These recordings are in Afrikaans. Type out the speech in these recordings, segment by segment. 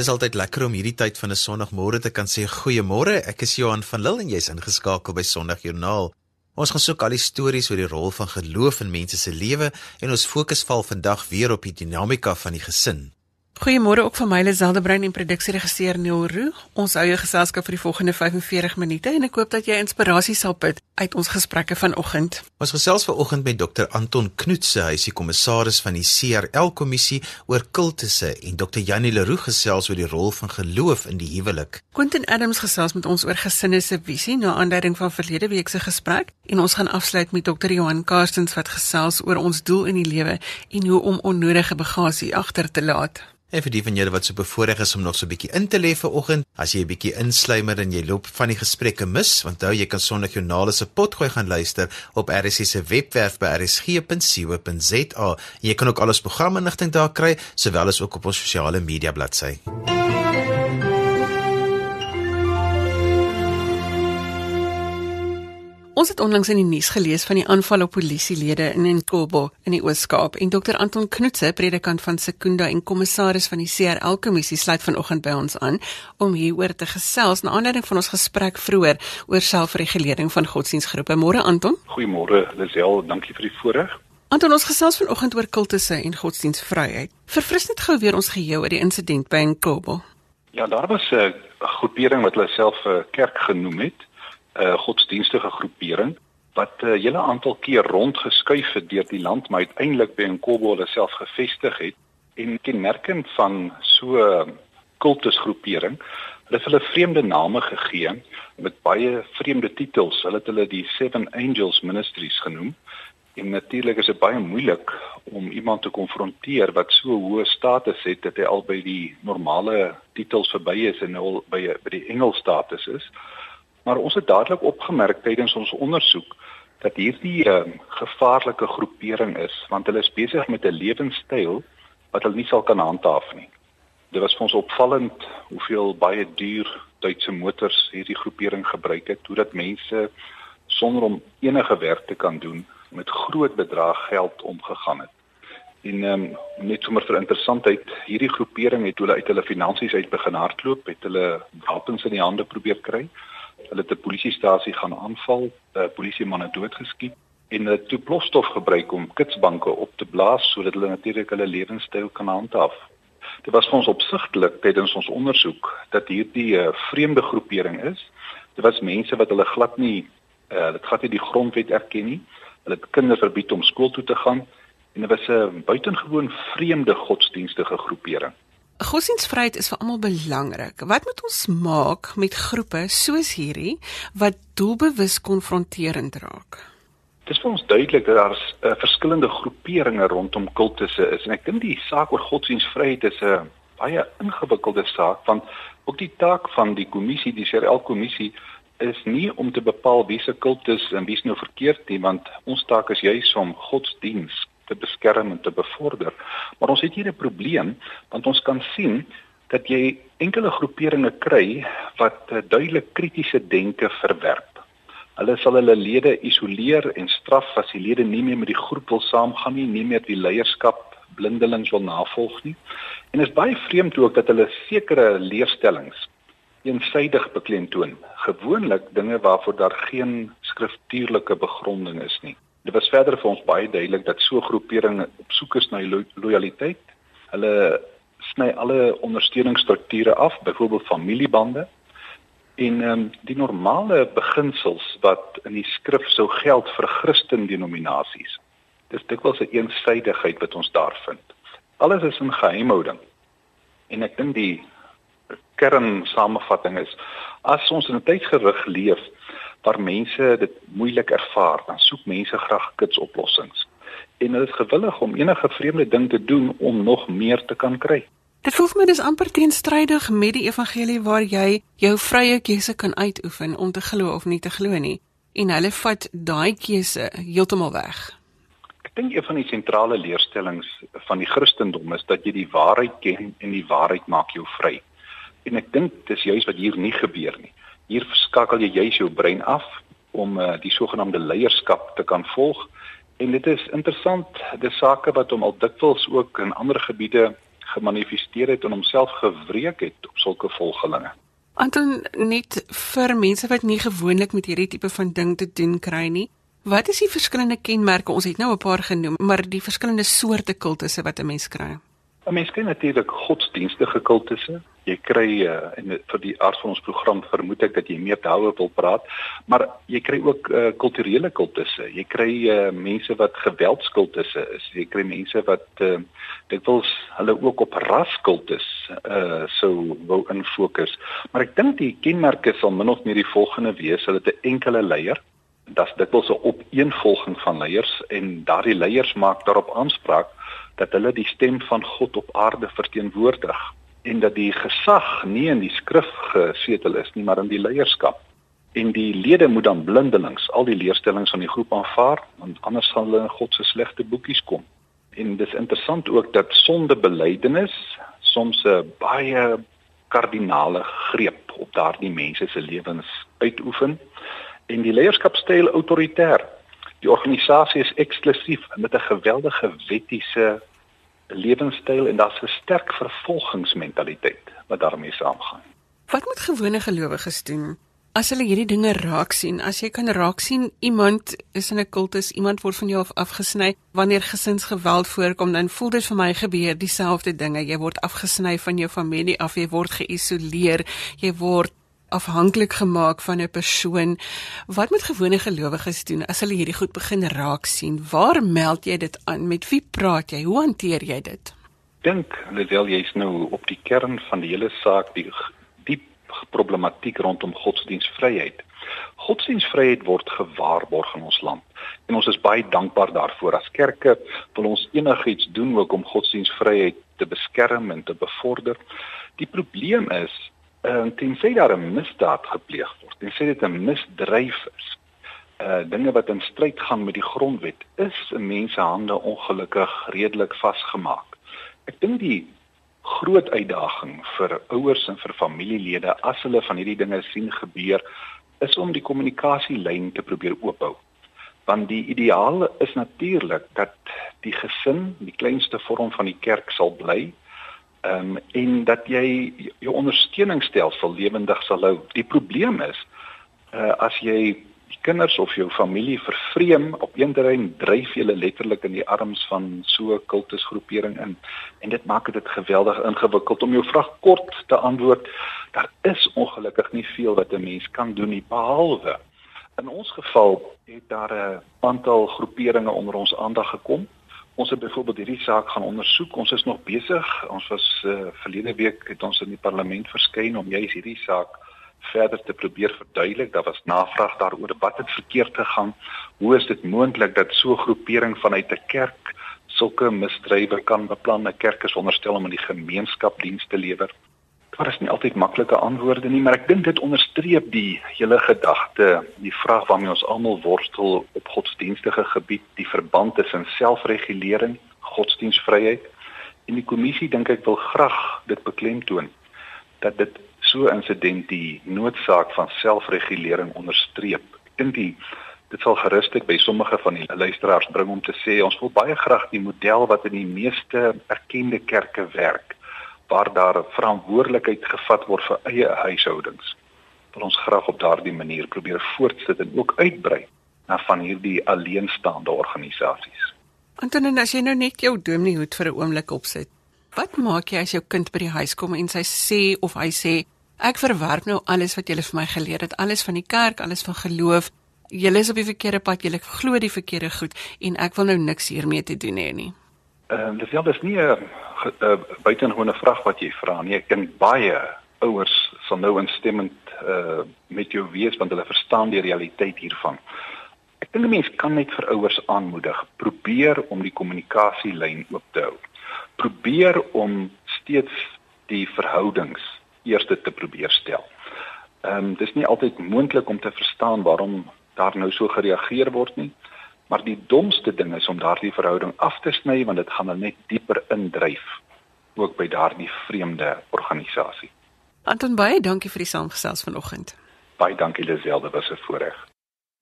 Dis altyd lekker om hierdie tyd van 'n Sondagmôre te kan sê goeiemôre. Ek is Johan van Lille en jy's ingeskakel by Sondagjoernaal. Ons gaan soek al die stories oor die rol van geloof in mense se lewe en ons fokus val vandag weer op die dinamika van die gesin. Goeiemôre ook van my Liselde Brein en produksieregisseur Neil Roo. Ons hou jou geselskap vir die volgende 45 minute en ek hoop dat jy inspirasie sal put uit ons gesprekke vanoggend. Ons gesels vanoggend met Dr Anton Knoetse, hy is die kommissaris van die CRL kommissie oor kultusse en Dr Janie Leroux gesels oor die rol van geloof in die huwelik. Quentin Adams gesels met ons oor gesinne se visie na aanleiding van verlede week se gesprek en ons gaan afsluit met Dr Johan Karstens wat gesels oor ons doel in die lewe en hoe om onnodige bagasie agter te laat. En vir die van julle wat so bevoorreg is om nog so 'n bietjie in te lê vir oggend, as jy 'n bietjie insluimer en jy loop van die gesprekke mis, onthou jy kan sonder joernale se potgooi gaan luister op RSC se webwerf by rsg.co.za. Jy kan ook al ons programme inligting daar kry, sowel as ook op ons sosiale media bladsy. Ons het onlangs in die nuus gelees van die aanval op polisielede in Nkobo in die Oos-Kaap en Dr Anton Knoetse, predikant van Sekunda en kommissaris van die CRL kommissie, sluit vanoggend by ons aan om hieroor te gesels na aanleiding van ons gesprek vroeër oor selfregulering van godsdienstgroepe. Môre Anton. Goeiemôre Lisel, dankie vir die voorreg. Anton, ons gesels vanoggend oor kultusse en godsdienstvryheid. Verfris net gou weer ons geheue oor die insident by Nkobo. Ja, daar was 'n groepering wat hulle self 'n kerk genoem het uh, godsdienstige groepering wat 'n uh, hele aantal keer rondgeskuif het deur die land, maar uiteindelik by Nkobo hulle self gevestig het en kenmerkend van so 'n kultusgroepering, hulle het hulle vreemde name gegee met baie vreemde titels. Hulle het hulle die Seven Angels Ministries genoem. En natuurlik is dit baie moeilik om iemand te konfronteer wat so hoë status het dat hy al by die normale titels verby is en al by by die engelstatus is. Maar ons het dadelik opgemerk tydens ons ondersoek dat hierdie uh, gevaarlike groepering is want hulle is besig met 'n lewenstyl wat hulle nie sal kan handhaaf nie. Dit was vir ons opvallend hoeveel baie duur Duitse motors hierdie groepering gebruik het, hoe dat mense sonder om enige werk te kan doen met groot bedrag geld omgegaan het. En um, net sommer vir interessantheid, hierdie groepering het hulle uit hulle finansies uit begin hardloop, het hulle wapens in die hande probeer kry hulle het 'n polisiestasie gaan aanval, 'n polisieman het doodgeskiet en hulle het plofstof gebruik om kitsbanke op te blaas sodat hulle natuurlik hulle lewenstyl kan handhaaf. Dit was vir ons opsigtelik tydens ons ondersoek dat hierdie uh, vreemde groepering is. Dit was mense wat hulle glad nie uh, dit glad nie die grondwet erken nie. Hulle het kinders verbied om skool toe te gaan en dit was 'n buitengewoon vreemde godsdienstige groepering. Godsdienstvryheid is vir almal belangrik. Wat moet ons maak met groepe soos hierdie wat doelbewus konfronterend raak? Dit is vir ons duidelik dat daar uh, verskillende groeperinge rondom kultusse is en ek dink die saak oor godsdienstvryheid is 'n baie ingewikkelde saak want ook die taak van die kommissie, die CRL kommissie is nie om te bepaal wie se kultus en wie se nou verkeerd nie want ons taak is juis om godsdiens te beskerm en te bevorder. Maar ons het hier 'n probleem want ons kan sien dat jy enkele groeperinge kry wat uh, duidelik kritiese denke verwerp. Hulle sal hulle lede isoleer en straf as die lede nie meer met die groep wil saamgaan nie, nie meer die leierskap blindelings wil navolg nie. En is baie vreemd ook dat hulle sekere leerstellings eensydig beklemtoon, gewoonlik dinge waarvoor daar geen skriftuurlike begronding is nie. Dit was verder vir ons baie duidelik dat so groeperinge op soek is na lo lojaliteit. Hulle sny alle ondersteuningsstrukture af, byvoorbeeld familiebande en ehm um, die normale beginsels wat in die skrif sou geld vir Christen denominasies. Dis dikwels 'n eensydigheid wat ons daar vind. Alles is in geheimhouding. En ek dink die kern samevatting is as ons in 'n tyd gerig leef waar mense dit moeilik ervaar, dan soek mense graag kitsoplossings. En hulle is gewillig om enige vreemde ding te doen om nog meer te kan kry. Dit voel my dis amper teenstrydig met die evangelie waar jy jou vrye keuse kan uitoefen om te glo of nie te glo nie en hulle vat daai keuse heeltemal weg. Ek dink een van die sentrale leerstellings van die Christendom is dat jy die waarheid ken en die waarheid maak jou vry. En ek dink dis juist wat hier nie gebeur nie. Hier skakel jy juis jou brein af om uh, die sogenaamde leierskap te kan volg en dit is interessant dis sake wat hom al dikwels ook in ander gebiede gemanifesteer het en homself gewreek het op sulke volgelinge. Anton net vir mense wat nie gewoonlik met hierdie tipe van ding te doen kry nie. Wat is die verskillende kenmerke? Ons het nou 'n paar genoem, maar die verskillende soorte kultusse wat 'n mens kry. 'n Mens kry natuurlik godsdienstige kultusse. Jy kry uh, en vir die aard van ons program vermoed ek dat jy meer daaroor wil praat, maar jy kry ook uh, kulturele kultusse. Jy kry uh, mense wat geweldskultusse is. Jy kry mense wat uh, dikwels hulle ook op raskultus uh sou wou in fokus. Maar ek dink die kenmerke sal min of meer die volgende wees: hulle het 'n enkele leier dat's dikwels 'n opeenvolging van leiers en daardie leiers maak daarop aanspraak dat hulle die stem van God op aarde verteenwoordig en dat die gesag nie in die skrif gesetel is nie maar in die leierskap. En die lede moet dan blindelings al die leerstellings van die groep aanvaar want anders sal hulle in God se slegte boekies kom. En dis interessant ook dat sondebelydenis soms 'n baie kardinale greep op daardie mense se lewens uitoefen. En die leierskapstyl autoritair. Die organisasie is eksklusief met 'n geweldige wettiese lewenstyl en daar's 'n sterk vervolgingsmentaliteit wat daarmee saamgaan. Wat moet gewone gelowiges doen as hulle hierdie dinge raak sien? As jy kan raak sien iemand is in 'n kultus, iemand word van jou af afgesny, wanneer gesinsgeweld voorkom, dan voel dit vir my gebeur dieselfde dinge. Jy word afgesny van jou familie af, jy word geïsoleer, jy word afhanklik gemaak van 'n persoon. Wat moet gewone gelowiges doen as hulle hierdie goed begin raak sien? Waar meld jy dit aan? Met wie praat jy? Hoe hanteer jy dit? Dink, Lisel, jy's nou op die kern van die hele saak, die diep problematiek rondom godsdienstvryheid. Godsdienstvryheid word gewaarborg in ons land en ons is baie dankbaar daarvoor. As kerke wil ons enigiets doen ook om godsdienstvryheid te beskerm en te bevorder. Die probleem is uh, tensy daar 'n misdaad gepleeg word, tensy dit 'n misdryf is, uh dinge wat in stryd gaan met die grondwet, is 'n mens se hande ongelukkig redelik vasgemaak. Ek dink die groot uitdaging vir ouers en vir familielede as hulle van hierdie dinge sien gebeur, is om die kommunikasielyn te probeer oophou. Want die ideaal is natuurlik dat die gesin, die kleinste vorm van die kerk sal bly, Ehm um, en dat jy jou ondersteuningsstelsel lewendig sal hou. Die probleem is uh as jy die kinders of jou familie vervreem op een terrein dryf jy hulle letterlik in die arms van so 'n kultusgroepering in en dit maak dit geweldig ingewikkeld om jou vraag kort te antwoord. Daar is ongelukkig nie veel wat 'n mens kan doen nie behalwe in ons geval het daar 'n aantal groeperinge onder ons aandag gekom Ons het byvoorbeeld hierdie saak gaan ondersoek. Ons is nog besig. Ons was uh, verlede week het ons in die parlement verskyn om juis hierdie saak verder te probeer verduidelik. Daar was navraag daaroor wat het verkeerd gegaan. Hoe is dit moontlik dat so 'n groepering vanuit 'n kerk sulke misdrywe kan beplan? 'n Kerk is onderstel om aan die gemeenskap diens te lewer daar is nie altyd maklike antwoorde nie, maar ek dink dit onderstreep die hele gedagte, die vraag waarmee ons almal worstel op godsdienstige gebied, die verband tussen selfregulering, godsdienstvryheid en die kommissie dink ek wil graag dit beklemtoon dat dit so insident die noodsaak van selfregulering onderstreep. Ek dink die dit sal gerustig by sommige van die luisteraars bring om te sê ons wil baie graag die model wat in die meeste erkende kerke werk waar daar verantwoordelikheid gevat word vir eie huishoudings. Wil ons graag op daardie manier probeer voortsit en ook uitbrei na van hierdie alleenstaande organisasies. Antonin, as jy nou net jou domineehoed vir 'n oomblik opsit, wat maak jy as jou kind by die huis kom en sy sê of hy sê ek verwerp nou alles wat jy vir my geleer het, alles van die kerk, alles van geloof. Julle is op die verkeerde pad, julle glo die verkeerde goed en ek wil nou niks hiermee te doen hê nie. Ehm uh, dis ja, dis nie 'n uh, buitengewone vraag wat jy vra nie. Ek dink baie ouers sal nou instemmend uh, met jou wees want hulle verstaan die realiteit hiervan. Ek dink 'n mens kan net vir ouers aanmoedig, probeer om die kommunikasielyn oop te hou. Probeer om steeds die verhoudings eerste te probeer stel. Ehm um, dis nie altyd moontlik om te verstaan waarom daar nou so gereageer word nie. Maar die domste ding is om daardie verhouding af te sny want dit gaan hulle net dieper indryf ook by daardie vreemde organisasie. Anton baie dankie vir die saamgesels vanoggend. Baie dankie Liselde, was 'n voorreg.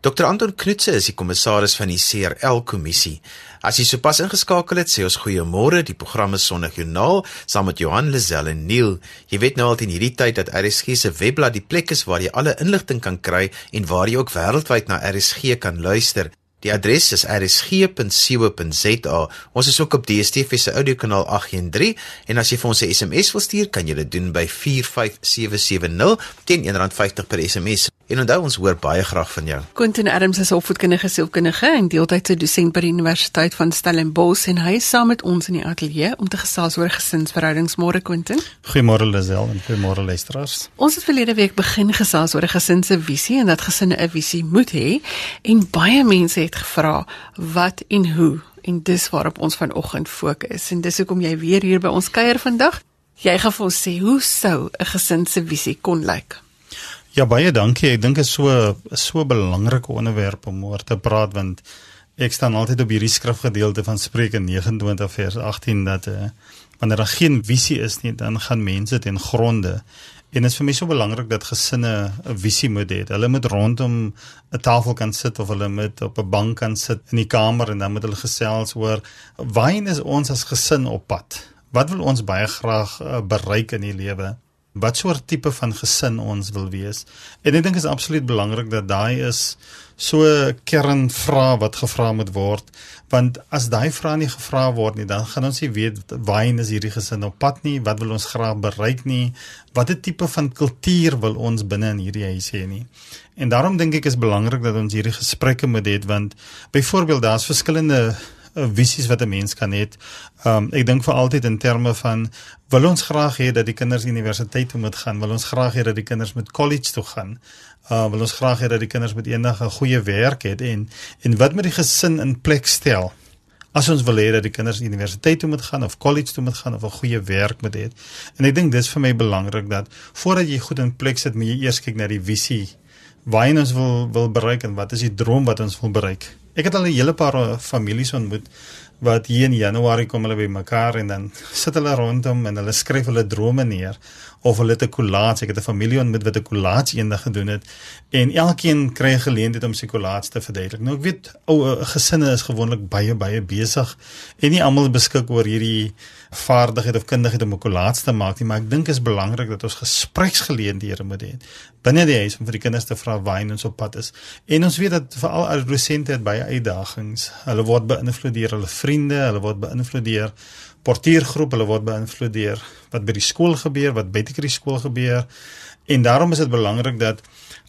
Dr Anton Knutse is die kommissaris van die CRL kommissie. As jy sopas ingeskakel het, sê ons goeiemôre. Die program is Sonnig Joernaal saam met Johan Lazelle en Neil. Jy weet nou al in hierdie tyd dat RSG se webblad die plek is waar jy alle inligting kan kry en waar jy ook wêreldwyd na RSG kan luister. Die adres is rsg.co.za. Ons is ook op DStv se audiokanaal 813 en as jy vir ons 'n SMS wil stuur, kan jy dit doen by 45770 teen R1.50 per SMS. En onthou ons hoor baie graag van jou. Quentin Adams is opvoedkundige sielkundige en deeltydse dosent by die Universiteit van Stellenbosch en hy is saam met ons in die ateljee om te gesels oor gesinsverhoudings. Môre Quentin. Goeiemôre Lisel en goeiemôre luisteraars. Ons het verlede week begin gesels oor 'n gesin se visie en dat gesinne 'n visie moet hê en baie mense het gevra wat en hoe en dis waarop ons vanoggend fokus en dis hoekom jy weer hier by ons kuier vandag. Jy gaan vir ons sê hoe sou 'n gesin se visie kon lyk? Ja baie dankie. Ek dink dit is so so 'n belangrike onderwerp om oor te praat want ek staan altyd op hierdie skrifgedeelte van Spreuke 29 vers 18 dat uh, wanneer daar geen visie is nie, dan gaan mense ten gronde. En dit is vir my so belangrik dat gesinne 'n visie moet hê. Hulle moet rondom 'n tafel kan sit of hulle moet op 'n bank kan sit in die kamer en dan moet hulle gesels oor waarheen is ons as gesin op pad? Wat wil ons baie graag uh, bereik in die lewe? Wat soort tipe van gesin ons wil wees? En ek dink dit is absoluut belangrik dat daai is so 'n kernvraag wat gevra moet word want as daai vrae nie gevra word nie dan gaan ons nie weet waarheen is hierdie gesin op pad nie wat wil ons graag bereik nie watter tipe van kultuur wil ons binne in hierdie huis hê nie en daarom dink ek is belangrik dat ons hierdie gesprekke moet hê want byvoorbeeld daar's verskillende visies wat 'n mens kan hê. Um ek dink vir altyd in terme van wil ons graag hê dat die kinders universiteit toe moet gaan, wil ons graag hê dat die kinders met college toe gaan uh wil ons graag hê dat die kinders met eendag 'n goeie werk het en en wat met die gesin in plek stel. As ons wil hê dat die kinders universiteit toe moet gaan of college toe moet gaan of 'n goeie werk moet hê. En ek dink dis vir my belangrik dat voordat jy goed in plek sit, moet jy eers kyk na die visie. Waarheen ons wil wil bereik en wat is die droom wat ons wil bereik? Ek het al 'n hele paar uh, families ontmoet wat hier in Januarie kom hulle by mekaar en dan sit hulle rondom en hulle skryf hulle drome neer of hulle het 'n kollaats. Ek het 'n familie ontmoet wat 'n kollaats eendag gedoen het en elkeen kry 'n geleentheid om sy kollaats te verduidelik. Nou ek weet ou gesinne is gewoonlik baie baie besig en nie almal beskik oor hierdie vaardigheid of kundigheid om 'n kollaats te maak nie, maar ek dink is belangrik dat ons gespreksgeleenthede moet hê binne die huis om vir die kinders te vra waar ons op pad is. En ons weet dat veral adolessente het baie uitdagings. Hulle word beïnvloed deur hulle vriende, hulle word beïnvloed deur portiergroep, hulle word beïnvloed deur wat by die skool gebeur, wat buite die skool gebeur. En daarom is dit belangrik dat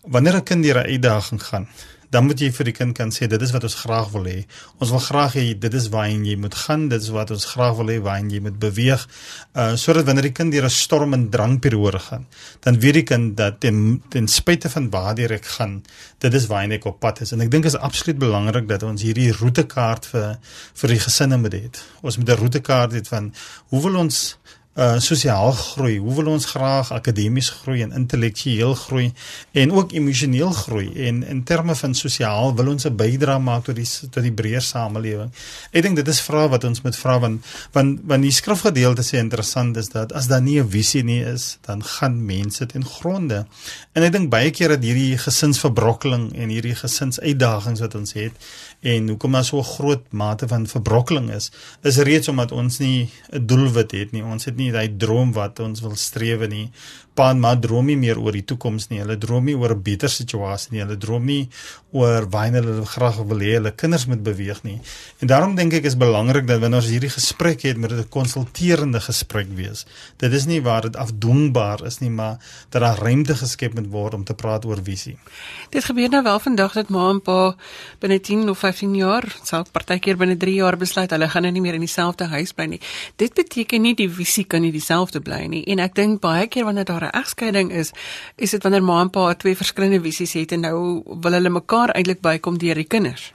wanneer 'n kind deur 'n uitdaging gaan, dan moet jy vir die kind kan sê dit is wat ons graag wil hê. Ons wil graag hê dit is waarheen jy moet gaan, dit is wat ons graag wil hê waarheen jy moet beweeg. Uh sodat wanneer die kind deur 'n storm en drangperiode gaan, dan weet die kind dat ten, ten spyte van waar hy reg gaan, dit is waarheen ek op pad is. En ek dink dit is absoluut belangrik dat ons hierdie roetekaart vir vir die gesinne moet hê. Ons moet 'n roetekaart hê van hoe wil ons uh sosiaal groei. Hoe wil ons graag akademies groei en intellektueel groei en ook emosioneel groei en in terme van sosiaal wil ons 'n bydrae maak tot die tot die breër samelewing. Ek dink dit is vrae wat ons moet vra want want want die skrifgedeelte sê interessant is dat as daar nie 'n visie nie is, dan gaan mense ten gronde. En ek dink baie keer dat hierdie gesinsverbrokkeling en hierdie gesinsuitdagings wat ons het en hoekom daar so 'n groot mate van verbrokkeling is, is reeds omdat ons nie 'n doelwit het nie. Ons het nie daai droom wat ons wil streef nie pa en ma droom nie meer oor die toekoms nie. Hulle droom nie oor 'n beter situasie nie. Hulle droom nie oor waarheen hulle graag wil hê hulle kinders moet beweeg nie. En daarom dink ek is belangrik dat wanneer ons hierdie gesprek het, moet dit 'n konsulterende gesprek wees. Dit is nie waar dit afdwingbaar is nie, maar dat daar ruimte geskep moet word om te praat oor visie. Dit gebeur nou wel vandag dat ma en pa binne 10 of 15 jaar, selfs partykeer binne 3 jaar besluit hulle gaan nou nie meer in dieselfde huis bly nie. Dit beteken nie die visie kan nie dieselfde bly nie. En ek dink baie keer wanneer daar 'n egskeiding is, is dit wanneer ma en pa twee verskillende visies het en nou wil hulle mekaar eintlik bykom deur die kinders.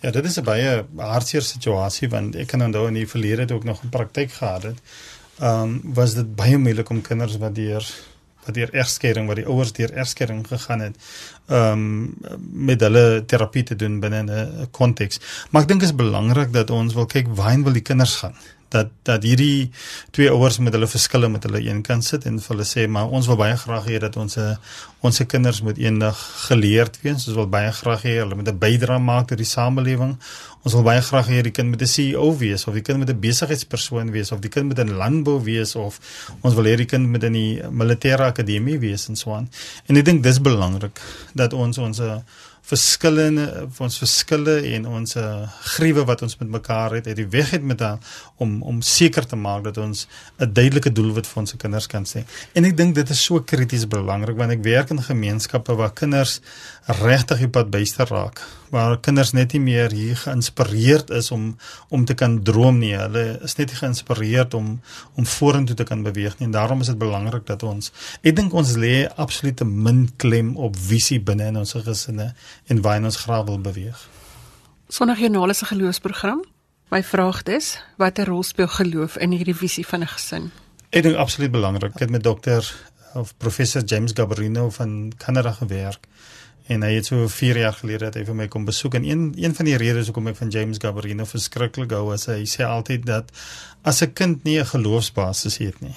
Ja, dit is 'n baie hartseer situasie want ek kan onthou in die verlede het ook nog 'n praktyk gehad het. Ehm um, was dit baie moeilik om kinders wat deur wat deur egskeiding wat die ouers deur egskeiding gegaan het ehm um, met hulle terapie te doen binne 'n konteks. Maar ek dink dit is belangrik dat ons wil kyk waarheen wil die kinders gaan dat dat hierdie twee ouers met hulle verskille met hulle een kan sit en vir hulle sê maar ons wil baie graag hê dat ons 'n Ons se kinders moet eendag geleerd wees. Ons wil baie graag hê hulle moet 'n bydrae maak tot die samelewing. Ons wil baie graag hê die kind moet 'n CEO wees of die kind moet 'n besigheidspersoon wees of die kind moet in landbou wees of ons wil hê die kind moet in die militêre akademie wees en so aan. En ek dink dis belangrik dat ons ons verskillende ons verskille en ons gruwe wat ons met mekaar het uit die weg het met haar om om seker te maak dat ons 'n duidelike doelwit vir ons kinders kan sê. En ek dink dit is so krities belangrik want ek werk in gemeenskappe waar kinders regtig op pad byster raak waar kinders net nie meer hier geïnspireerd is om om te kan droom nie. Hulle is net nie geïnspireerd om om vorentoe te kan beweeg nie. En daarom is dit belangrik dat ons ek dink ons lê absolute min klem op visie binne in ons gesinne en waar ons graag wil beweeg. Sondagjoernale se geloofsprogram. My vraag is, watter rol speel geloof in hierdie visie van 'n gesin? Ek dink absoluut belangrik. Ek het met dokter of professor James Gabrino van Kanada gewerk en hy het so 4 jaar gelede dat hy vir my kom besoek en een een van die redes hoekom ek van James Gabarino verskriklik hou is hy sê altyd dat as 'n kind nie 'n geloofsbasis het nie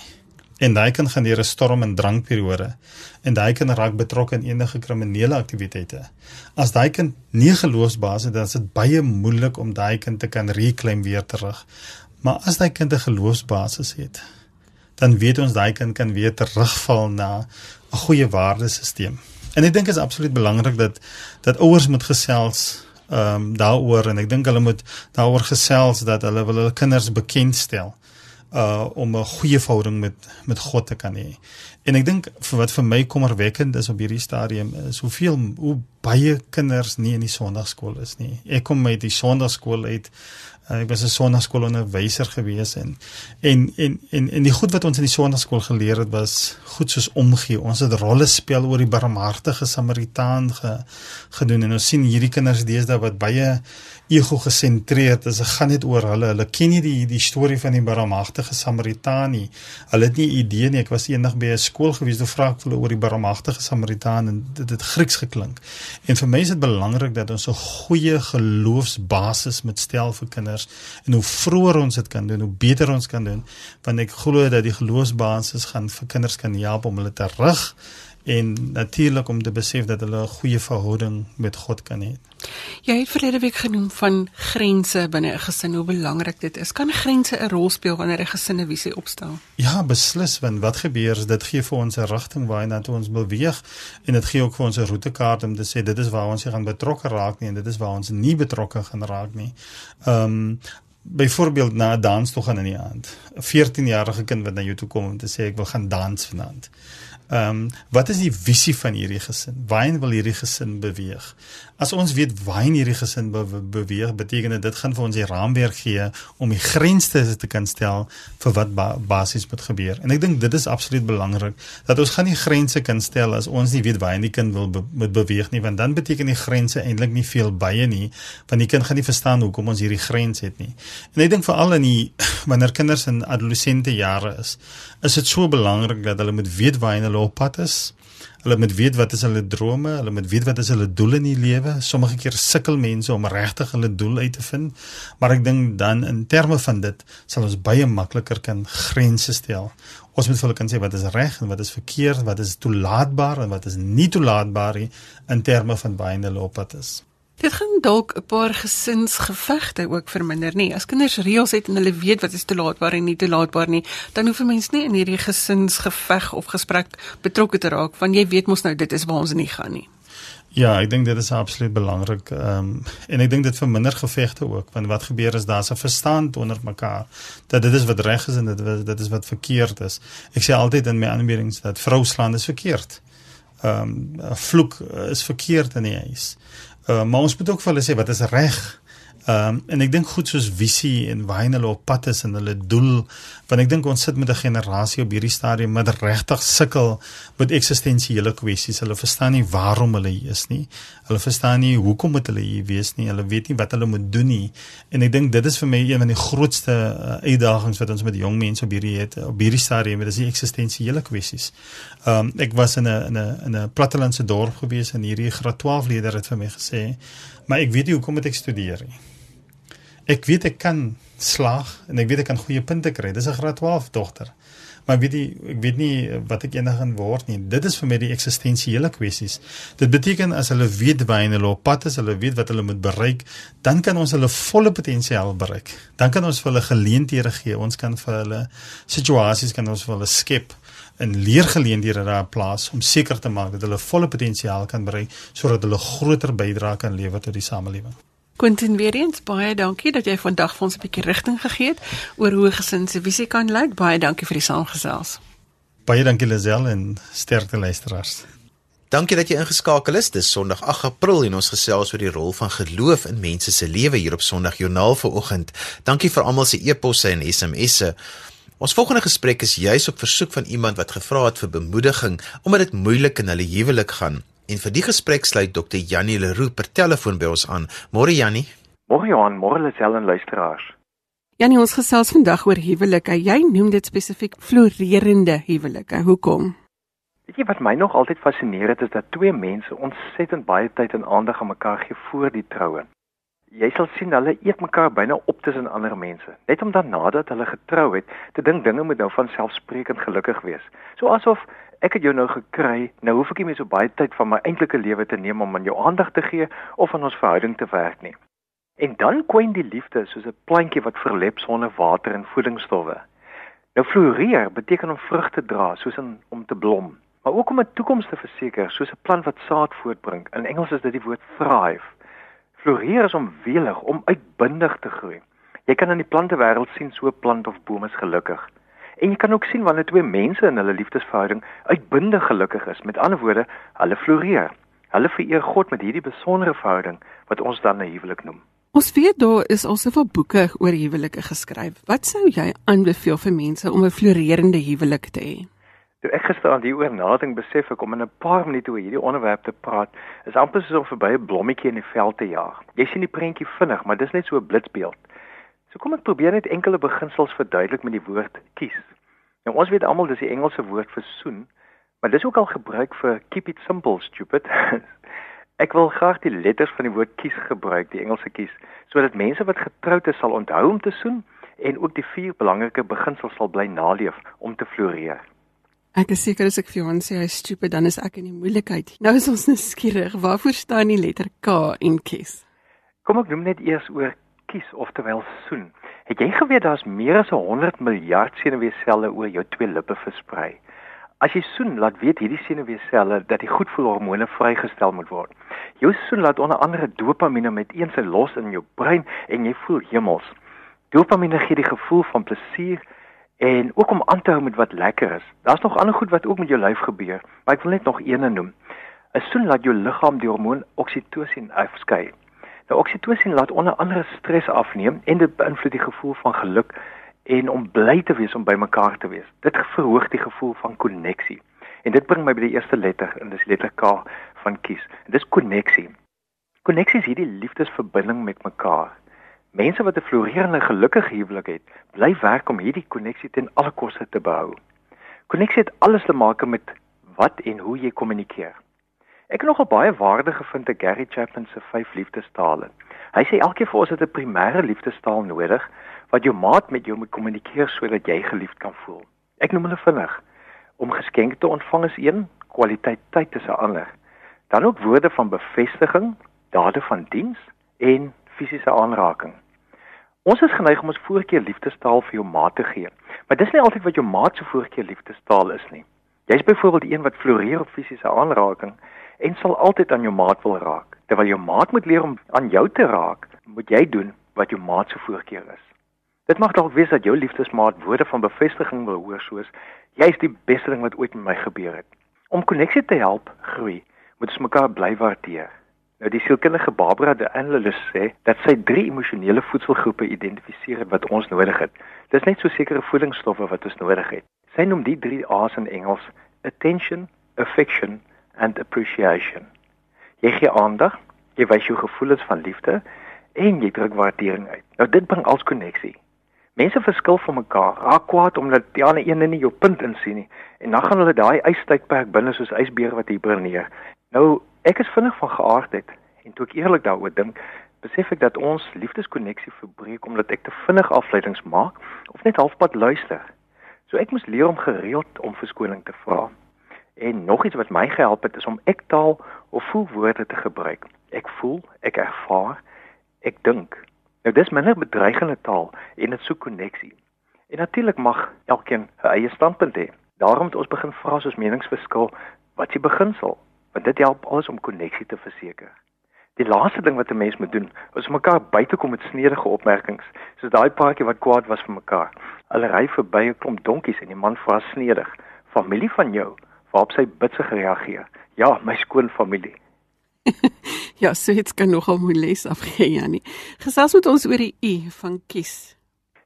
en hy kan gaan deur 'n storm en drankperiode en hy kan raak betrokke in enige kriminele aktiwiteite. As daai kind nie geloofsbasis het, dan is dit baie moeilik om daai kind te kan reclaim weer terug. Maar as daai kind 'n geloofsbasis het, dan weet ons daai kind kan weer terugval na 'n goeie waardesisteem. En ek dink dit is absoluut belangrik dat dat ouers moet gesels ehm um, daaroor en ek dink hulle moet daaroor gesels dat hulle wil hulle kinders bekendstel uh om 'n goeie verhouding met met God te kan hê. En ek dink vir wat vir my kommerwekkend is op hierdie stadium is hoeveel hoe baie kinders nie in die sonnaarskool is nie. Ek kom met die sonnaarskool uit Uh, ek was 'n sonnaarskoolonderwyser gewees en en en en en die goed wat ons in die sonnaarskool geleer het was goed soos omgee. Ons het rolle speel oor die barmhartige Samaritaan ge, gedoen en ons sien hierdie kinders deesdae wat baie ego gesentreerd is. Dit gaan net oor hulle. Hulle ken nie die die storie van die barmhartige Samaritaan nie. Hulle het nie idee nie. Ek was eendag by 'n skool gewees toe vra ek hulle oor die barmhartige Samaritaan en dit het Grieks geklink. En vir my is dit belangrik dat ons 'n goeie geloofsbasis moet stel vir kinders en hoe vroeër ons dit kan doen, hoe beter ons kan doen, want ek glo dat die geloofsbasis gaan vir kinders kan help om hulle te rig en natuurlik om te besef dat hulle 'n goeie verhouding met God kan hê. Jy het verlede week genoem van grense binne 'n gesin, hoe belangrik dit is. Kan grense 'n rol speel wanneer 'n gesin 'n visie opstel? Ja, beslis, want wat gebeur is dit gee vir ons 'n rigting waarna toe ons beweeg en dit gee ook vir ons 'n roetekaart om te sê dit is waar ons gaan betrokke raak nie en dit is waar ons nie betrokke gaan raak nie. Ehm um, byvoorbeeld na 'n dans toe gaan in die aand. 'n 14-jarige kind wat na jou toe kom om te sê ek wil gaan dans vanaand. Ehm um, wat is die visie van hierdie gesin? Waarheen wil hierdie gesin beweeg? As ons weet waarheen hierdie gesin be beweeg, beteken dit dit gaan vir ons die raamwerk gee om die grense te kan stel vir wat ba basies moet gebeur. En ek dink dit is absoluut belangrik dat ons gaan nie grense kan stel as ons nie weet waarheen die kind wil be moet beweeg nie, want dan beteken die grense eintlik nie veel baie nie, want die kind gaan nie verstaan hoekom ons hierdie grens het nie. En ek dink veral in die wanneer kinders in adolessente jare is, is dit so belangrik dat hulle moet weet waarheen hulle op pad is. Hulle moet weet wat is hulle drome, hulle moet weet wat is hulle doele in die lewe. Sommige keer sukkel mense om regtig hulle doel uit te vind, maar ek dink dan in terme van dit sal ons baie makliker kan grense stel. Ons moet vir hulle kan sê wat is reg en wat is verkeerd, wat is toelaatbaar en wat is nie toelaatbaar nie in terme van waar hulle op pad is. Dit gaan dalk 'n paar gesinsgevegte ook verminder nie. As kinders reëls het en hulle weet wat is toelaatbaar en nie toelaatbaar nie, dan hoef 'n mens nie in hierdie gesinsgeveg of gesprek betrokke te raak want jy weet mos nou dit is waar ons nie gaan nie. Ja, ek dink dit is absoluut belangrik. Ehm um, en ek dink dit verminder gevegte ook want wat gebeur is daar's 'n verstand onder mekaar dat dit is wat reg is en dit is dit is wat verkeerd is. Ek sê altyd in my aanbiedings dat vrou slaan is verkeerd. Ehm um, vloek is verkeerd in die huis. Uh, maar ons moet ook vir hulle sê wat is reg. Ehm um, en ek dink goed soos visie en waar hulle op pad is en hulle doel want ek dink ons sit met 'n generasie op hierdie stadium wat regtig sukkel met eksistensiële kwessies. Hulle verstaan nie waarom hulle hier is nie. Hulle verstaan nie hoekom moet hulle hier wees nie. Hulle weet nie wat hulle moet doen nie. En ek dink dit is vir my een van die grootste uh, uitdagings wat ons met jong mense op hierdie het op hierdie stadium, dit is die eksistensiële kwessies. Ehm um, ek was in 'n in 'n in 'n plattelandse dorp gewees en hierdie graad 12 leerder het vir my gesê, "Maar ek weet nie hoekom moet ek studeer nie." Ek weet ek kan slaag en ek weet ek kan goeie punte kry. Dis 'n graad 12 dogter. Maar weet jy, ek weet nie wat ek eendag gaan word nie. Dit is vir my die eksistensiële kwessies. Dit beteken as hulle weet waar hulle op pad is, hulle weet wat hulle moet bereik, dan kan ons hulle volle potensiaal bereik. Dan kan ons vir hulle geleenthede gee. Ons kan vir hulle situasies kan ons vir hulle skep en leergeleenthede daar plaas om seker te maak dat hulle volle potensiaal kan bereik sodat hulle groter bydrae kan lewer tot die samelewing. Quentin weer eens baie dankie dat jy vandag vir ons 'n bietjie rigting gegee het oor hoe gesin se visie kan lyk. Baie dankie vir die saamgesels. Baie dankie Lisel en sterkte luisteraars. Dankie dat jy ingeskakel is. Dis Sondag 8 April en ons gesels oor die rol van geloof in mense se lewe hier op Sondag Joernaal vanoggend. Dankie vir almal se e-posse en SMS'e. Ons volgende gesprek is juis op versoek van iemand wat gevra het vir bemoediging omdat dit moeilik in hulle huwelik gaan. En vir die gesprek sluit Dr. Janie Leroux per telefoon by ons aan. Môre Janie. Môre Johan, môre Lisel en luisteraars. Janie, ons gesels vandag oor huwelike. Jy noem dit spesifiek floreerende huwelike. Hoekom? Weet jy wat my nog altyd fascineer het is dat twee mense ontsettend baie tyd en aandag aan mekaar gee voor die troue. Jy sal sien hulle eet mekaar byna op tussen ander mense, net om dan nadat hulle getrou het, te dink dinge moet nou van selfsprekend gelukkig wees. So asof ek het jou nou gekry, nou hoef ek nie meer so baie tyd van my eintlike lewe te neem om aan jou aandag te gee of aan ons verhouding te werk nie. En dan kwyn die liefde soos 'n plantjie wat verlep sonder water en voedingsstowwe. Nou floreer beteken om vrugte dra, soos in, om te blom, maar ook om 'n toekoms te verseker, soos 'n plant wat saad voortbring. In Engels is dit die woord thrive. Floreer is om welig, om uitbundig te groei. Jy kan in die plantewêreld sien so 'n plant of boom is gelukkig. En jy kan ook sien wanneer twee mense in hulle liefdesverhouding uitbundig gelukkig is. Met ander woorde, hulle floreer. Hulle vereer God met hierdie besondere verhouding wat ons dan 'n huwelik noem. Ons weet daar is al soveel boeke oor huwelike geskryf. Wat sou jy aanbeveel vir mense om 'n floreerende huwelik te hê? Toe ek gister aan die oor nadink besef ek om in 'n paar minute oor hierdie onderwerp te praat, is amper soos om verby 'n blommetjie in die veld te jaag. Jy sien die prentjie vinnig, maar dis net so 'n blitsbeeld. So kom ek probeer net enkele beginsels verduidelik met die woord kies. Nou ons weet almal dis die Engelse woord vir soen, maar dis ook al gebruik vir keep it simple stupid. ek wil graag die letters van die woord kies gebruik, die Engelse kies, sodat mense wat getroud is sal onthou om te soen en ook die vier belangrike beginsels sal bly naleef om te floreer. Ek is seker as ek vir jou sê hy is stupid, dan is ek in die moeilikheid. Nou is ons nou skieurig. Waarvoor staan die letter K in kies? Kom ek noem net eers oor kies oftewel soen. Het jy geweet daar's meer as 100 miljard senuweeselle oor jou twee lippe versprei? As jy soen, laat weet hierdie senuweeselle dat die goedvoelhormone vrygestel moet word. Jou soen laat onder andere dopamine met eens los in jou brein en jy voel hemels. Dopamine gee die gevoel van plesier en ook om aan te hou met wat lekker is. Daar's nog ander goed wat ook met jou lyf gebeur, maar ek wil net nog eene noem. 'n Soen laat jou liggaam die hormoon oksitosin afskei. Nou oksitosin laat onder andere stres afneem en dit beïnvloed die gevoel van geluk en om bly te wees om by mekaar te wees. Dit verhoog die gevoel van koneksie. En dit bring my by die eerste letter en dis letter K van kies. En dis koneksie. Koneksie is hierdie liefdesverbinding met mekaar. Mense wat 'n floreerende gelukkige huwelik het, bly werk om hierdie koneksie ten alle koste te behou. Koneksie het alles te maak met wat en hoe jy kommunikeer. Ek het nogal baie waarde gevind te Gary Chapman se vyf liefdestale. Hy sê elkeen van ons het 'n primêre liefdestaal nodig wat jou maat met jou moet kommunikeer sodat jy geliefd kan voel. Ek noem hulle vinnig. Om geskenke te ontvang is een, kwaliteit tyd is 'n ander. Dan ook woorde van bevestiging, dade van diens en fisiese aanraking. Ons is geneig om ons voorkeur liefdestaal vir jou maat te gee, maar dis nie altyd wat jou maat se voorkeur liefdestaal is nie. Jy's byvoorbeeld die een wat floreer op fisiese aanraking en sal altyd aan jou maat wil raak. Terwyl jou maat moet leer om aan jou te raak, moet jy doen wat jou maat se voorkeur is. Dit mag dalk wees dat jou liefdesmaat woorde van bevestiging wil hoor soos jy's die beste ding wat ooit met my gebeur het. Om koneksie te help groei, moet ons mekaar bly waardeer. Nou die sielkundige Barbara de Angelis sê dat sy drie emosionele voedselgroepe identifiseer wat ons nodig het. Dis net so sekere voedingsstowwe wat ons nodig het. Sy noem die drie A's in Engels attention, affection and appreciation. Jy gee aandag, jy wys jou gevoelens van liefde en jy druk waardering uit. Nou dit bring als koneksie. Mense verskil van mekaar, raak kwaad omdat die ander een nie jou punt insien nie en dan gaan hulle daai ystydperk binne soos ysbeer wat hiberneer. Nou ek is vinnig van geaardheid en toe ek eerlik daaroor dink, besef ek dat ons liefdeskonneksie verbreek omdat ek te vinnig afleidings maak of net halfpad luister. So ek moes leer om gereeld om verskoning te vra. En nog iets wat my gehelp het is om ek taal of voelwoorde te gebruik. Ek voel, ek ervaar, ek dink. Nou dis minder bedreigende taal en dit soek koneksie. En natuurlik mag elkeen 'n eie standpunt hê. Daarom moet ons begin vra soos meningsverskil, wat is die beginsel? Want dit help alles om koneksie te verseker. Die laaste ding wat 'n mens moet doen, is mekaar buite kom met snedige opmerkings, soos daai paartjie wat kwaad was vir mekaar. Hulle ry verby 'n klomp donkies en die man vra snedig: "Familie van jou?" Waarop sy bitsig reageer: "Ja, my skoon familie." ja, so dit kan nogal mooi les afgee, Janie. Gesels met ons oor die U van kies.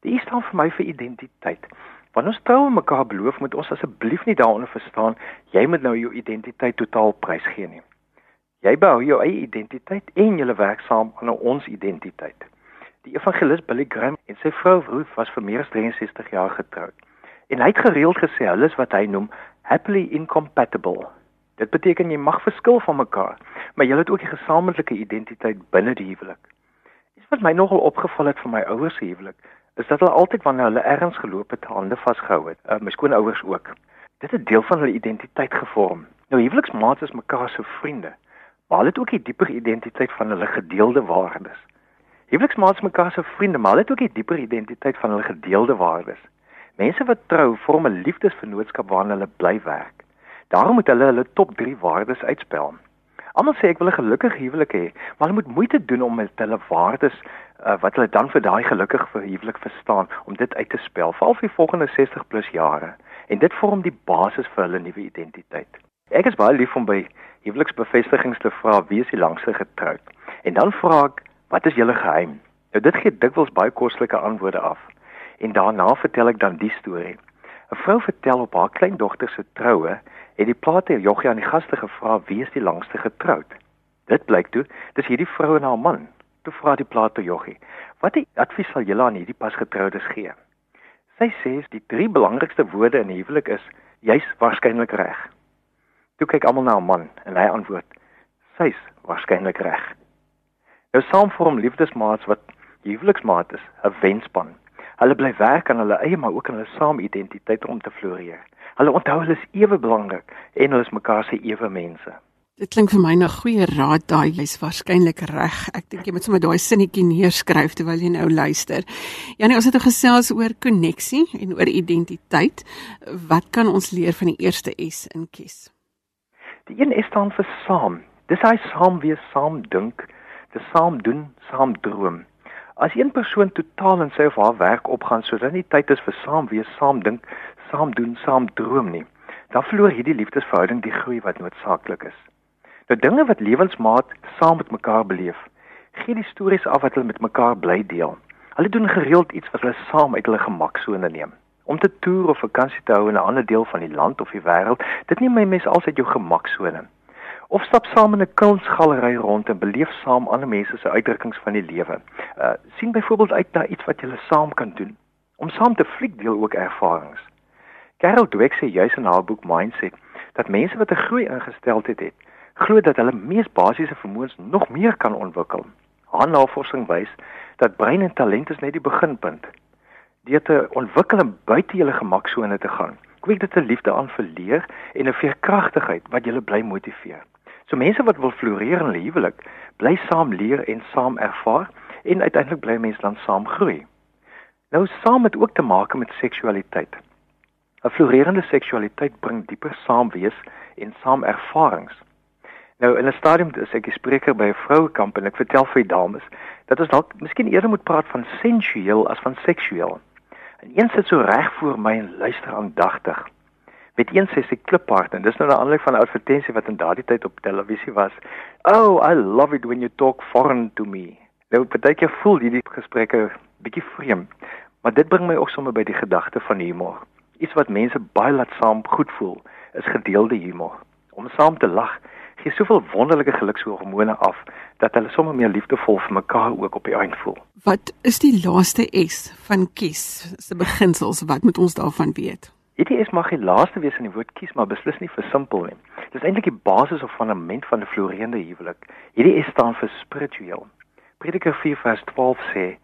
Die U staan vir my vir identiteit. Wanneer ons trou mekaar beloof, moet ons asseblief nie daaronder verstaan jy moet nou jou identiteit totaal prysgee nie. Jy bou jou eie identiteit en jy werk saam aan ons identiteit. Die evangelis Billy Graham en sy vrou Ruth was vir meer as 63 jaar getroud. En hy het gereeld gesê hulle is wat hy noem happily incompatible. Dit beteken jy mag verskil van mekaar, maar jy het ook 'n gesamentlike identiteit binne die huwelik. Iets wat my nogal opgeval het van my ouers se huwelik, is dat hulle altyd wanneer hulle ergens geloop het, hande vasgehou het. Uh, my skoonouers ook. Dit het deel van hulle identiteit gevorm. Nou huweliksmaats is mekaar se vriende, maar hulle het ook 'n dieper identiteit van hulle gedeelde waardes. Huweliksmaats mekaar se vriende, maar hulle het ook 'n dieper identiteit van hulle gedeelde waardes. Mense wat trou, vorm 'n liefdesvennootskap waarin hulle bly werk. Daarom moet hulle hulle top 3 waardes uitspel. Almal sê ek wil 'n gelukkige huwelik hê, maar hulle moet moeite doen om met hulle waardes uh, wat hulle dan vir daai gelukkige huwelik verstaan om dit uit te spel vir al die volgende 60 plus jare en dit vorm die basis vir hulle nuwe identiteit. Ek is baie lief om by huweliksbevestigings te vra wie is die langste getroud en dan vra ek wat is julle geheim? Nou dit gee dikwels baie kostelike antwoorde af en daarna vertel ek dan die storie. 'n Vrou vertel op haar kleindogter se troue het die plaater Joggie aan die gaste gevra wie is die langste getroud. Dit blyk toe dis hierdie vrou en haar man. Toe vra die plaater Joggie: "Wat advies sal julle aan hierdie pasgetroudes gee?" Sy sê die drie belangrikste woorde in 'n huwelik is: "Jy's waarskynlik reg." Toe kyk almal na haar man en hy antwoord: "Sy's waarskynlik reg." Nou saam vorm liefdesmaats wat huweliksmaat is, 'n wenspan. Hulle bly werk aan hulle eie maar ook aan hulle saamidentiteit om te floreer. Hulle onthou hulle is ewe belangrik en hulle is mekaar se ewe mense. Dit klink vir my na goeie raad daai jy's waarskynlik reg. Ek dink jy moet sommer daai sinnetjie neerskryf terwyl jy nou luister. Janie, ons het gesels oor koneksie en oor identiteit. Wat kan ons leer van die eerste S in kies? Die een S staan vir saam. Dis hy saam wees, saam dink, te saam doen, saam droom. As een persoon totaal in sy of haar werk opgaan sodat nie tyd is vir saam wees, saam dink, saam doen, saam droom nie, dan verloor hierdie liefdesverhouding die groei wat noodsaaklik is. Nou dinge wat lewensmaat saam met mekaar beleef, gee die stories af wat hulle met mekaar bly deel. Hulle doen gereeld iets wat hulle saam uit hulle gemaksone neem. Om te toer of vakansie te hou in 'n ander deel van die land of die wêreld, dit neem my mens altyd jou gemaksone. Of stap saam in 'n kunsgalery rond en beleef saam ander mense se uitdrukkings van die lewe. Uh sien byvoorbeeld uit na iets wat julle saam kan doen. Om saam te fliek deel ook ervarings. Carol Dweck sê juis in haar boek Mindset dat mense wat 'n groei ingesteldheid het, glo dat hulle mees basiese vermoëns nog meer kan ontwikkel. Haar navorsing wys dat brein en talent is net die beginpunt. Deur te ontwikkel en buite julle gemaksone te gaan, kweek dit 'n liefde aan vir leer en 'n veerkragtigheid wat julle bly motiveer. So mense wat wil floreer in huwelik, bly saam leer en saam ervaar en uiteindelik bly mense dan saam groei. Nou saam het ook te maak met seksualiteit. 'n Floreerende seksualiteit bring dieper saamwees en saam ervarings. Nou in 'n stadium is ek 'n spreker by 'n vrouekamp en ek vertel vir die dames dat ons dalk miskien eerder moet praat van sensueel as van seksueel. En een sit so reg voor my en luister aandagtig. Met een sy kliphard en dis nou 'n aanleiding van 'n advertensie wat in daardie tyd op televisie was. Oh, I love it when you talk foreign to me. Nou partykeer voel hierdie gesprekke bietjie vreemd, maar dit bring my ook sommer by die gedagte van humor. Iets wat mense baie laat saam goed voel, is gedeelde humor. Om saam te lag gee soveel wonderlike gelukshormone af dat hulle sommer meer liefdevol vir mekaar ook op die eind voel. Wat is die laaste S van kies se beginsels? Wat moet ons daarvan weet? Hierdie S mag die laaste wees in die woord kies, maar beslis nie vir simpel nie. Dit is eintlik die basis of fundament van 'n floreerende huwelik. Hierdie S staan vir spiritueel. Prediker 4:12 sê: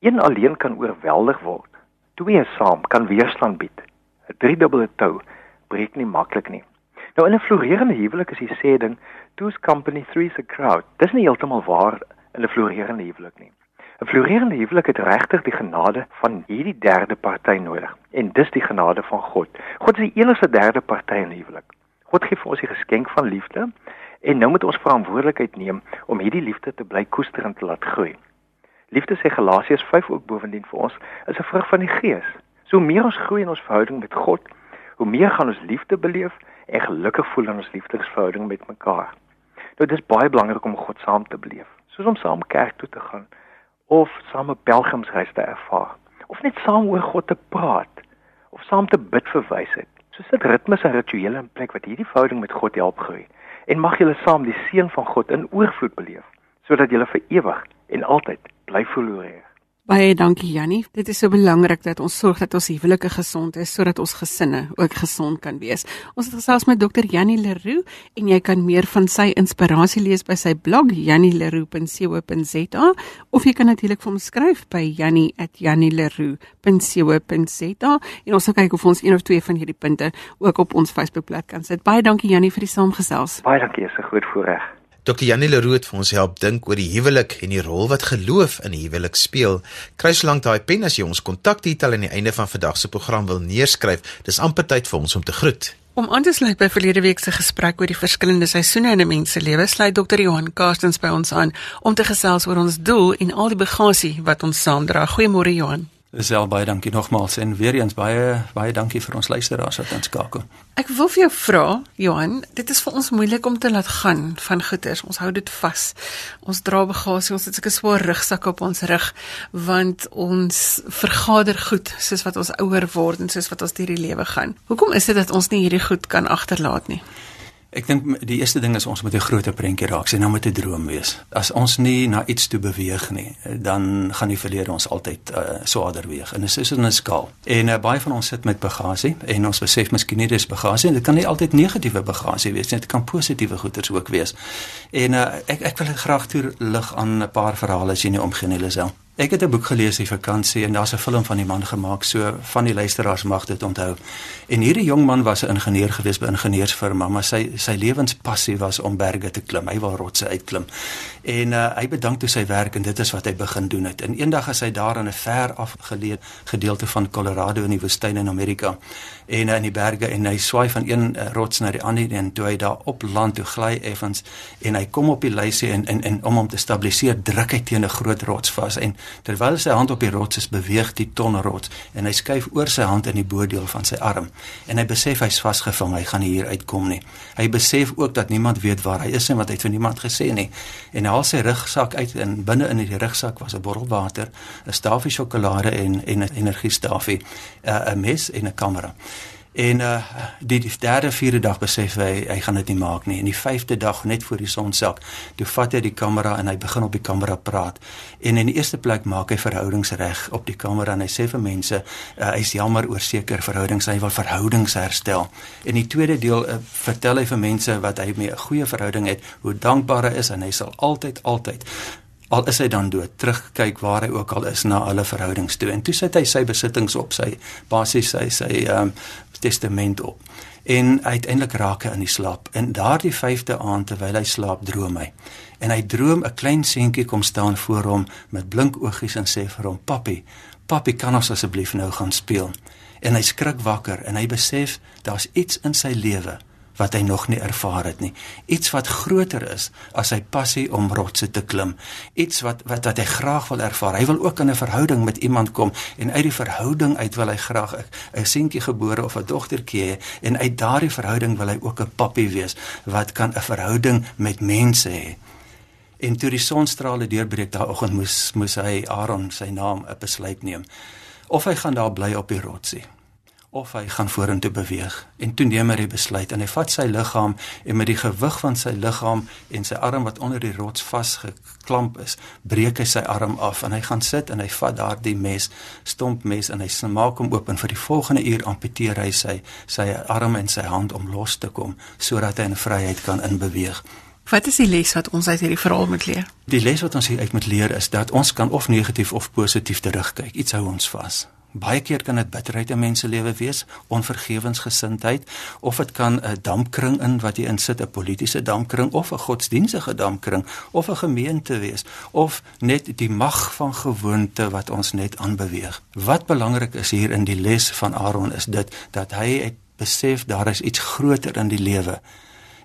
"Een alleen kan oorweldig word. Twee saam kan weerstand bied. 'n driedubbele tou breek nie maklik nie. Nou in 'n floreerende huwelik is die sê ding two's company three's a crowd. Dis nie heeltemal waar in 'n floreerende huwelik nie. 'n Floreerende huwelik het regtig die genade van hierdie derde party nodig en dis die genade van God. God is die enigste derde party in die huwelik. God gee vir ons die geskenk van liefde en nou moet ons verantwoordelikheid neem om hierdie liefde te bly koester en te laat groei. Liefde sê Galasiërs 5 ook bovendien vir ons is 'n vrug van die Gees. So meer ons groei in ons verhouding met God, hoe meer gaan ons liefde beleef en gelukkig voel in ons liefdesverhouding met mekaar. Nou dit is baie belangrik om God saam te beleef, soos om saam kerk toe te gaan of saam 'n pelgrimsreis te ervaar of net saam oor God te praat of saam te bid vir wysheid. So sit ritmes en rituele in plek wat hierdie verhouding met God help groei en mag julle saam die seën van God in oorvloed beleef sodat julle vir ewig en altyd bly floreer. Baie dankie Jannie. Dit is so belangrik dat ons sorg dat ons huwelike gesond is sodat ons gesinne ook gesond kan wees. Ons het gesels met Dr. Jannie Leroux en jy kan meer van sy inspirasie lees by sy blog jannieleroux.co.za of jy kan natuurlik vir hom skryf by jannie@jannieleroux.co.za en ons sal kyk of ons een of twee van hierdie punte ook op ons Facebookblad kan sit. Baie dankie Jannie vir die saamgesels. Baie dankie, is 'n groot voorreg. Dr. Janie Leroux vir ons help dink oor die huwelik en die rol wat geloof in die huwelik speel. Kry solank daai pen as jy ons kontakdetail aan die einde van vandag se program wil neerskryf. Dis amper tyd vir ons om te groet. Om aan te sluit by verlede week se gesprek oor die verskillende seisoene in 'n mens se lewe, sluit Dr. Johan Karstens by ons aan om te gesels oor ons doel en al die bagasie wat ons saamdra. Goeiemôre Johan. Sel baie dankie nogmaals en weer eens baie baie dankie vir ons luisteraars wat ons skakel. Ek wil vir jou vra, Johan, dit is vir ons moeilik om te laat gaan van goeders. Ons hou dit vas. Ons dra bagasie, ons het sulke swaar rugsakke op ons rug want ons vergader goed soos wat ons ouer word en soos wat ons deur die lewe gaan. Hoekom is dit dat ons nie hierdie goed kan agterlaat nie? Ek dink die eerste ding is ons moet 'n groter prentjie raak, sien nou met 'n droom wees. As ons nie na iets toe beweeg nie, dan gaan die verlede ons altyd uh, swaarder weeg. En dit is in 'n skaal. En uh, baie van ons sit met bagasie en ons besef miskien nie dis bagasie en dit kan nie altyd negatiewe bagasie wees nie, dit kan positiewe goeders ook wees. En uh, ek ek wil graag toe lig aan 'n paar verhale as jy nie omgee nie, Lisel. Ek het 'n boek gelees die vakansie en daar's 'n film van die man gemaak, so van die luisteraars mag dit onthou. En hierdie jong man was 'n ingenieur gewees by 'n ingenieursfirma, maar sy sy lewenspassie was om berge te klim. Hy wil rotse uitklim. En uh, hy bedank toe sy werk en dit is wat hy begin doen het. En eendag as hy daar in 'n ver afgeleë gedeelte van Colorado in die woestyn in Amerika en uh, in die berge en hy swaai van een uh, rots na die ander en toe hy daar op land toe gly effens en hy kom op die lyse en en en om hom te stabiliseer, druk hy teen 'n groot rots vas en Terwyl sy hand op die rots is, beweeg die tonnerots en hy skuif oor sy hand in die bodeel van sy arm en hy besef hy's vasgevang, hy gaan nie hier uitkom nie. Hy besef ook dat niemand weet waar hy is en wat hy vir niemand gesê nie. En hy haal sy rugsak uit en binne in die rugsak was 'n bottel water, 'n stafie sjokolade en en 'n energiestafie, 'n mes en 'n kamera. En uh die, die derde vierde dag besef hy hy gaan dit nie maak nie. En die vyfde dag net voor die son sak, toe vat hy die kamera en hy begin op die kamera praat. En in die eerste plek maak hy verhoudings reg op die kamera en hy sê vir mense uh, hy's jammer oor sekere verhoudings, hy wil verhoudings herstel. En die tweede deel uh, vertel hy vir mense wat hy mee 'n goeie verhouding het, hoe dankbaar hy is en hy sal altyd altyd al is hy dan dood terugkyk waar hy ook al is na hulle verhoudings toe en toe sit hy sy besittings op sy basies sy sy ehm um, testament op. En uiteindelik raak hy in die slaap. En daardie 5de aand terwyl hy slaap, droom hy. En hy droom 'n klein seentjie kom staan voor hom met blink oogies en sê vir hom: "Papi, papi, kan ons asseblief nou gaan speel?" En hy skrik wakker en hy besef daar's iets in sy lewe wat hy nog nie ervaar het nie. Iets wat groter is as sy passie om rotse te klim. Iets wat wat wat hy graag wil ervaar. Hy wil ook in 'n verhouding met iemand kom en uit die verhouding uit wil hy graag 'n seentjie gebore of 'n dogtertjie hê en uit daardie verhouding wil hy ook 'n pappie wees wat kan 'n verhouding met mense hê. En toe die sonstrale deurbreek daai oggend moes moes hy Aaron sy naam 'n besluit neem of hy gaan daar bly op die rotsie of hy gaan vorentoe beweeg en toe neem hy besluit en hy vat sy liggaam en met die gewig van sy liggaam en sy arm wat onder die rots vasgeklamp is breek hy sy arm af en hy gaan sit en hy vat daardie mes stomp mes en hy maak hom oop en vir die volgende uur amputeer hy sy sy arm en sy hand om los te kom sodat hy in vryheid kan inbeweeg Wat is die les wat ons uit hierdie verhaal moet leer? Die les wat ons hier uit moet leer is dat ons kan of negatief of positief terugkyk. Iets hou ons vas Baie keer kan dit bitterheid in mense lewe wees, onvergewensgesindheid, of dit kan 'n dampkring in wat jy insit, 'n politieke dampkring of 'n godsdienstige dampkring of 'n gemeente wees of net die mag van gewoonte wat ons net aanbeweeg. Wat belangrik is hier in die les van Aaron is dit dat hy het besef daar is iets groter in die lewe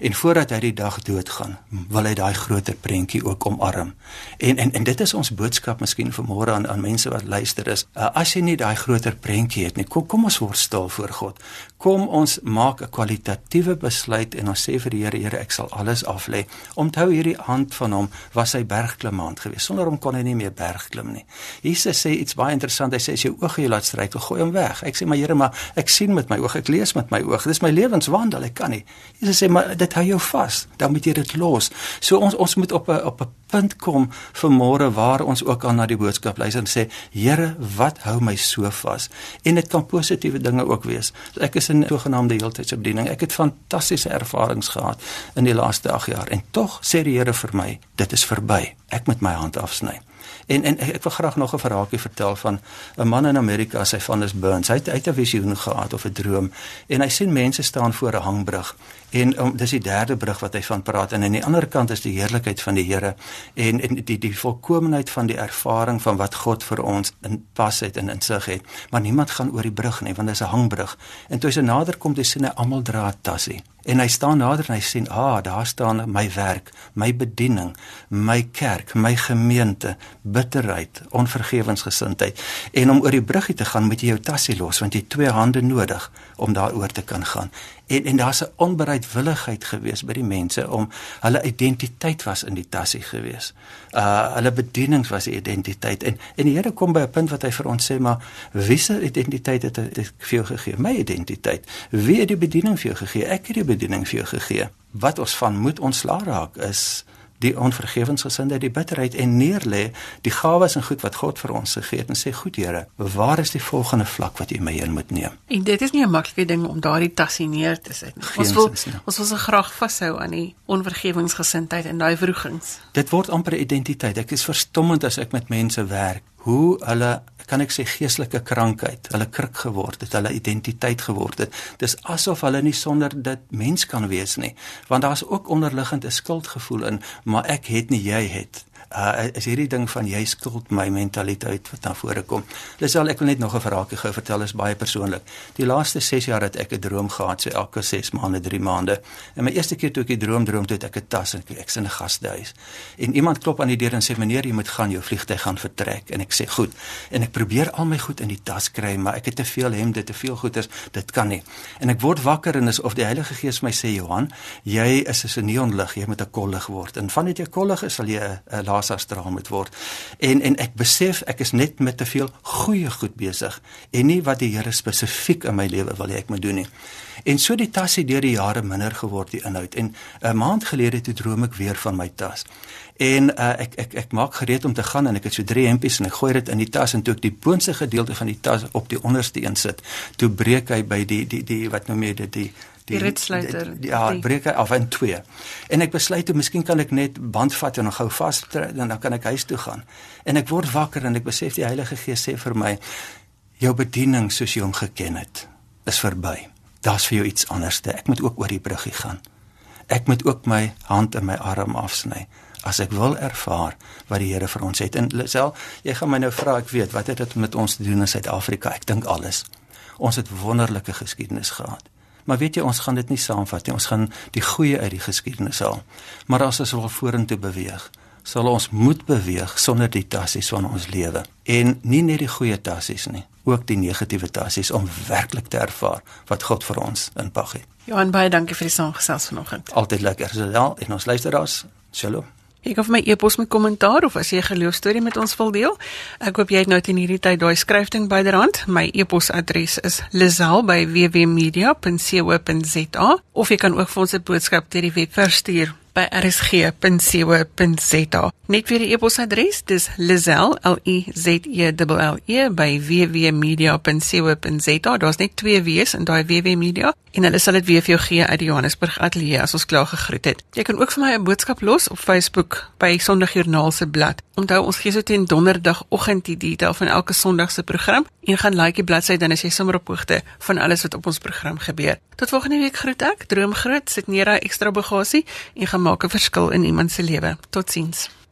en voordat hy die dag doodgaan, wil hy daai groter prentjie ook omarm. En en en dit is ons boodskap miskien vanmôre aan aan mense wat luister is, uh, as jy nie daai groter prentjie het nie, kom kom ons word stil voor God. Kom ons maak 'n kwalitatiewe besluit en ons sê vir die Here, Here, ek sal alles aflê. Onthou hierdie hand van hom was hy bergklimmand geweest. Sonder hom kon hy nie meer bergklim nie. Jesus sê iets baie interessant. Hy sê as jou oog jy laat struikel, gooi hom weg. Ek sê maar Here, maar ek sien met my oog, ek lees met my oog. Dis my lewenswandel, ek kan nie. Jesus sê maar dit hou jou vas, dan moet jy dit los. So ons ons moet op 'n op 'n punt kom vir môre waar ons ook aan na die boodskap luister en sê Here, wat hou my so vas? En dit kan positiewe dinge ook wees. Ek is in sogenaamde heeltydse bediening. Ek het fantastiese ervarings gehad in die laaste 8 jaar en tog sê die Here vir my, dit is verby. Ek moet my hand afsny. En en ek wil graag nog 'n verhaaltjie vertel van 'n man in Amerika, sy van is Burns. Hy het uit 'n visioen gehad of 'n droom en hy sien mense staan voor 'n hangbrug en um, dis die derde brug wat hy van praat en aan die ander kant is die heerlikheid van die Here en en die die volkomeenheid van die ervaring van wat God vir ons in pas het en insig het. Maar niemand gaan oor die brug nie want dit is 'n hangbrug. En toe hy se nader kom, dis sien hy almal dra 'n tassie. En hy staan nader en hy sien, "Ah, daar staan my werk, my bediening, my kerk, my gemeente, bitterheid, onvergewensgesindheid. En om oor die bruggie te gaan, moet jy jou tassie los want jy het twee hande nodig om daaroor te kan gaan. En en daar's 'n onbereidwilligheid gewees by die mense om hulle identiteit was in die tassie gewees. Uh hulle bediening was die identiteit en en die Here kom by 'n punt wat hy vir ons sê maar wie se identiteit het ek vir jou gegee? My identiteit. Wie het die bediening vir jou gegee? Ek het die bediening vir jou gegee. Wat ons van moet ontslaa raak is die onvergewensgesindheid, die bitterheid en neerlê die gawes en goed wat God vir ons gegee het en sê goed Here, waar is die volgende vlak wat U my heen moet neem? En dit is nie 'n maklike ding om daardie tassie neer te sit nie. Ons wil ons wil so graag vashou aan die onvergewensgesindheid en daai vroegings. Dit word amper 'n identiteit. Ek is verstommend as ek met mense werk hoe hulle kan ek sê geestelike krankheid, hulle krik geword het, hulle identiteit geword het. Dis asof hulle nie sonder dit mens kan wees nie, want daar's ook onderliggend 'n skuldgevoel in, maar ek het nie jy het uh, is hierdie ding van jy skuld my mentaliteit wat na vore kom. Lisel, ek wil net nog 'n verhaaltjie gou vertel, is baie persoonlik. Die laaste 6 jaar het ek 'n droom gehad, so elke 6 maande, 3 maande. En my eerste keer toe ek die droom droom, toe het ek 'n tas en ek in 'n gastehuis. En iemand klop aan die deur en sê meneer, jy moet gaan, jou vliegtyg gaan vertrek. En ek sê goed. En ek probeer al my goed in die tas kry, maar ek het te veel hemde, te veel goeders, dit kan nie. En ek word wakker en is of die Heilige Gees my sê Johan, jy is 'n neonlig, jy moet 'n kollig word. En vandat jy kollig is, sal jy 'n las astraal moet word. En en ek besef ek is net met te veel goeie goed besig en nie wat die Here spesifiek in my lewe wil hê ek moet doen nie. En so die tas het deur die jare minder geword die inhoud en 'n maand gelede toe droom ek weer van my tas. En uh, ek ek ek maak gereed om te gaan en ek het so drie hempies en ek gooi dit in die tas en toe ek die boonste gedeelte van die tas op die onderste een sit, toe breek hy by die die die wat noem jy dit die die, die ritsluiter. Ja, breek hy af in twee. En ek besluit toe miskien kan ek net band vat en gou vas en dan kan ek huis toe gaan. En ek word wakker en ek besef die Heilige Gees sê vir my jou bediening soos jy hom geken het is verby. Daar's vir jou iets anderste. Ek moet ook oor die bruggie gaan. Ek moet ook my hand en my arm afsny as ek wil ervaar wat die Here vir ons het. En Lisel, jy gaan my nou vra, ek weet, wat het dit met ons te doen in Suid-Afrika? Ek dink alles. Ons het wonderlike geskiedenis gehad. Maar weet jy, ons gaan dit nie saamvat nie. Ons gaan die goeie uit die geskiedenis haal. Maar as ons wil vorentoe beweeg, sal ons moet beweeg sonder die tassies van ons lewe. En nie net die goeie tassies nie, ook die negatiewe tassies om werklik te ervaar wat God vir ons inpak het. Johan baie dankie vir die saamgesels vanoggend. Altyd lekker. Ja, en ons luisteraars, shalom. Ek hoef my e-pos met kommentaar of as jy 'n geloostorie met ons wil deel. Ek hoop jy het nou teen hierdie tyd daai skryfding byderhand. My e-posadres is lizel@wwmedia.co.za of jy kan ook vir ons 'n boodskap deur die web verstuur by rsg.co.za. Net vir die e-posadres, dis lizel l i z e l e by wwmedia.co.za. Daar's net twee w's in daai wwmedia en hulle sal dit weer vir jou gee uit die Johannesburg ateljee as ons klaar gegroet het. Jy kan ook vir my 'n boodskap los op Facebook by Sondagjoernaal se blad. Onthou ons gee so teen donderdagoggend die detail van elke Sondag se program en gaan like die bladsy dan as jy sommer op hoogte van alles wat op ons program gebeur. Tot volgende week groet ek. Droom groot, sit neer daai ekstra bagasie en gaan maak 'n verskil in iemand se lewe. Totsiens.